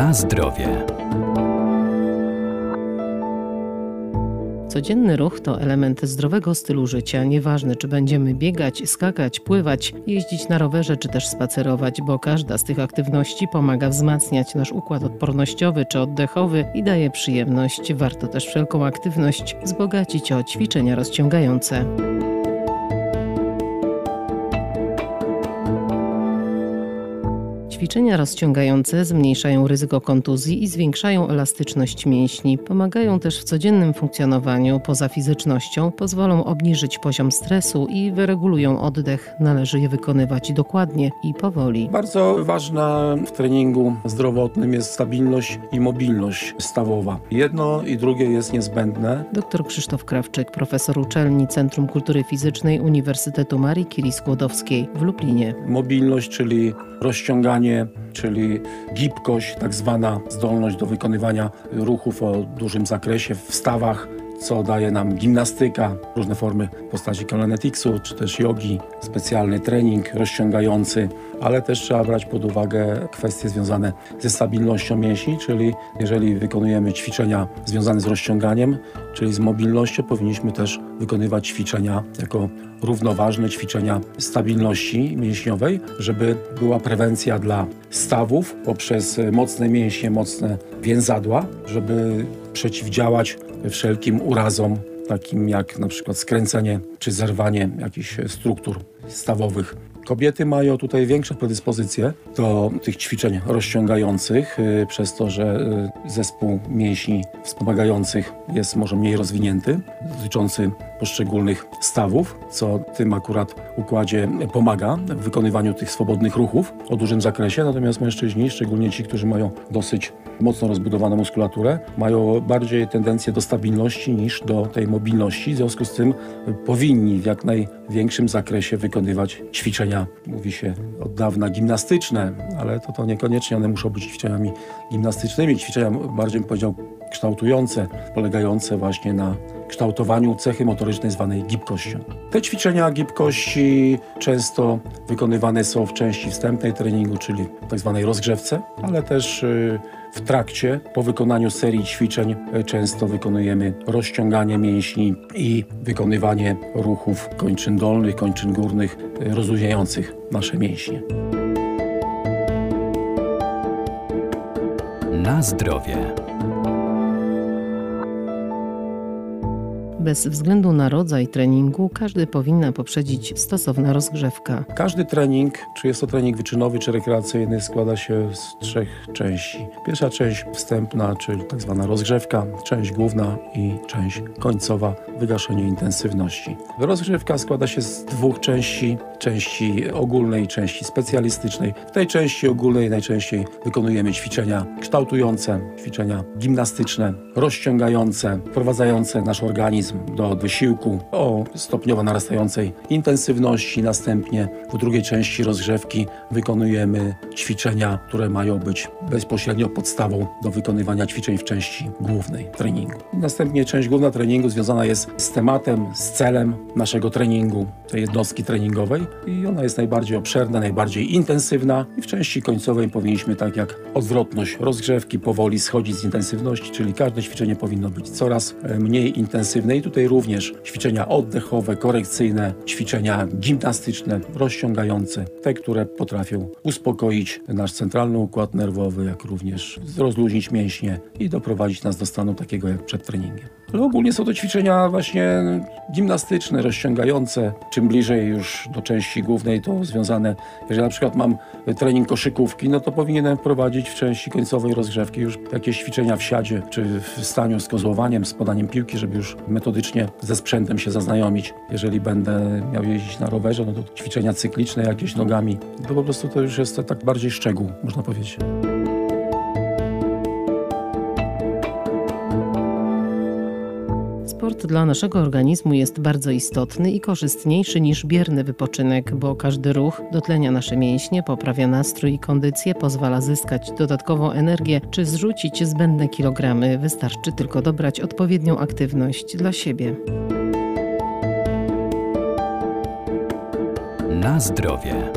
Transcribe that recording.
Na zdrowie. Codzienny ruch to element zdrowego stylu życia. Nieważne, czy będziemy biegać, skakać, pływać, jeździć na rowerze, czy też spacerować, bo każda z tych aktywności pomaga wzmacniać nasz układ odpornościowy czy oddechowy i daje przyjemność. Warto też wszelką aktywność wzbogacić o ćwiczenia rozciągające. Ćwiczenia rozciągające zmniejszają ryzyko kontuzji i zwiększają elastyczność mięśni. Pomagają też w codziennym funkcjonowaniu poza fizycznością, pozwolą obniżyć poziom stresu i wyregulują oddech. Należy je wykonywać dokładnie i powoli. Bardzo ważna w treningu zdrowotnym jest stabilność i mobilność stawowa. Jedno i drugie jest niezbędne. Dr Krzysztof Krawczyk, profesor uczelni Centrum Kultury Fizycznej Uniwersytetu Marii Curie Skłodowskiej w Lublinie. Mobilność, czyli rozciąganie, czyli gibkość, tak zwana zdolność do wykonywania ruchów o dużym zakresie w stawach, co daje nam gimnastyka, różne formy w postaci kalanetics-u, czy też jogi, specjalny trening rozciągający, ale też trzeba brać pod uwagę kwestie związane ze stabilnością mięśni, czyli jeżeli wykonujemy ćwiczenia związane z rozciąganiem, czyli z mobilnością, powinniśmy też wykonywać ćwiczenia jako równoważne ćwiczenia stabilności mięśniowej, żeby była prewencja dla stawów poprzez mocne mięśnie, mocne więzadła, żeby przeciwdziałać wszelkim urazom, takim jak na przykład skręcenie czy zerwanie jakichś struktur stawowych. Kobiety mają tutaj większe predyspozycje do tych ćwiczeń rozciągających, y, przez to, że y, zespół mięśni wspomagających jest może mniej rozwinięty, dotyczący poszczególnych stawów, co tym akurat układzie pomaga w wykonywaniu tych swobodnych ruchów o dużym zakresie. Natomiast mężczyźni, szczególnie ci, którzy mają dosyć mocno rozbudowaną muskulaturę, mają bardziej tendencję do stabilności niż do tej mobilności. W związku z tym powinni w jak największym zakresie wykonywać ćwiczenia, mówi się od dawna gimnastyczne, ale to, to niekoniecznie one muszą być ćwiczeniami gimnastycznymi. Ćwiczenia bardziej bym powiedział kształtujące, polegające właśnie na kształtowaniu cechy motorycznej zwanej gibkością. Te ćwiczenia gibkości często wykonywane są w części wstępnej treningu, czyli tak zwanej rozgrzewce, ale też y, w trakcie, po wykonaniu serii ćwiczeń, y, często wykonujemy rozciąganie mięśni i wykonywanie ruchów kończyn dolnych, kończyn górnych, y, rozluźniających nasze mięśnie. Na zdrowie. Bez względu na rodzaj treningu, każdy powinna poprzedzić stosowna rozgrzewka. Każdy trening, czy jest to trening wyczynowy, czy rekreacyjny, składa się z trzech części. Pierwsza część wstępna, czyli tak zwana rozgrzewka, część główna i część końcowa, wygaszenie intensywności. Rozgrzewka składa się z dwóch części, części ogólnej i części specjalistycznej. W tej części ogólnej najczęściej wykonujemy ćwiczenia kształtujące, ćwiczenia gimnastyczne, rozciągające, wprowadzające nasz organizm do wysiłku o stopniowo narastającej intensywności. Następnie w drugiej części rozgrzewki wykonujemy ćwiczenia, które mają być bezpośrednio podstawą do wykonywania ćwiczeń w części głównej treningu. Następnie część główna treningu związana jest z tematem, z celem naszego treningu, tej jednostki treningowej. I ona jest najbardziej obszerna, najbardziej intensywna. I w części końcowej powinniśmy tak jak odwrotność rozgrzewki powoli schodzić z intensywności, czyli każde ćwiczenie powinno być coraz e, mniej intensywne. I tutaj również ćwiczenia oddechowe, korekcyjne, ćwiczenia gimnastyczne, rozciągające, te, które potrafią uspokoić nasz centralny układ nerwowy, jak również rozluźnić mięśnie i doprowadzić nas do stanu takiego jak przed treningiem. Ale ogólnie są to ćwiczenia właśnie gimnastyczne, rozciągające. Czym bliżej już do części głównej to związane, jeżeli na przykład mam trening koszykówki, no to powinienem wprowadzić w części końcowej rozgrzewki już jakieś ćwiczenia w siadzie, czy w staniu z kozłowaniem, z podaniem piłki, żeby już metodycznie ze sprzętem się zaznajomić. Jeżeli będę miał jeździć na rowerze, no to ćwiczenia cykliczne jakieś nogami, to po prostu to już jest tak bardziej szczegół, można powiedzieć. Sport dla naszego organizmu jest bardzo istotny i korzystniejszy niż bierny wypoczynek, bo każdy ruch dotlenia nasze mięśnie, poprawia nastrój i kondycję, pozwala zyskać dodatkową energię czy zrzucić zbędne kilogramy. Wystarczy tylko dobrać odpowiednią aktywność dla siebie. Na zdrowie.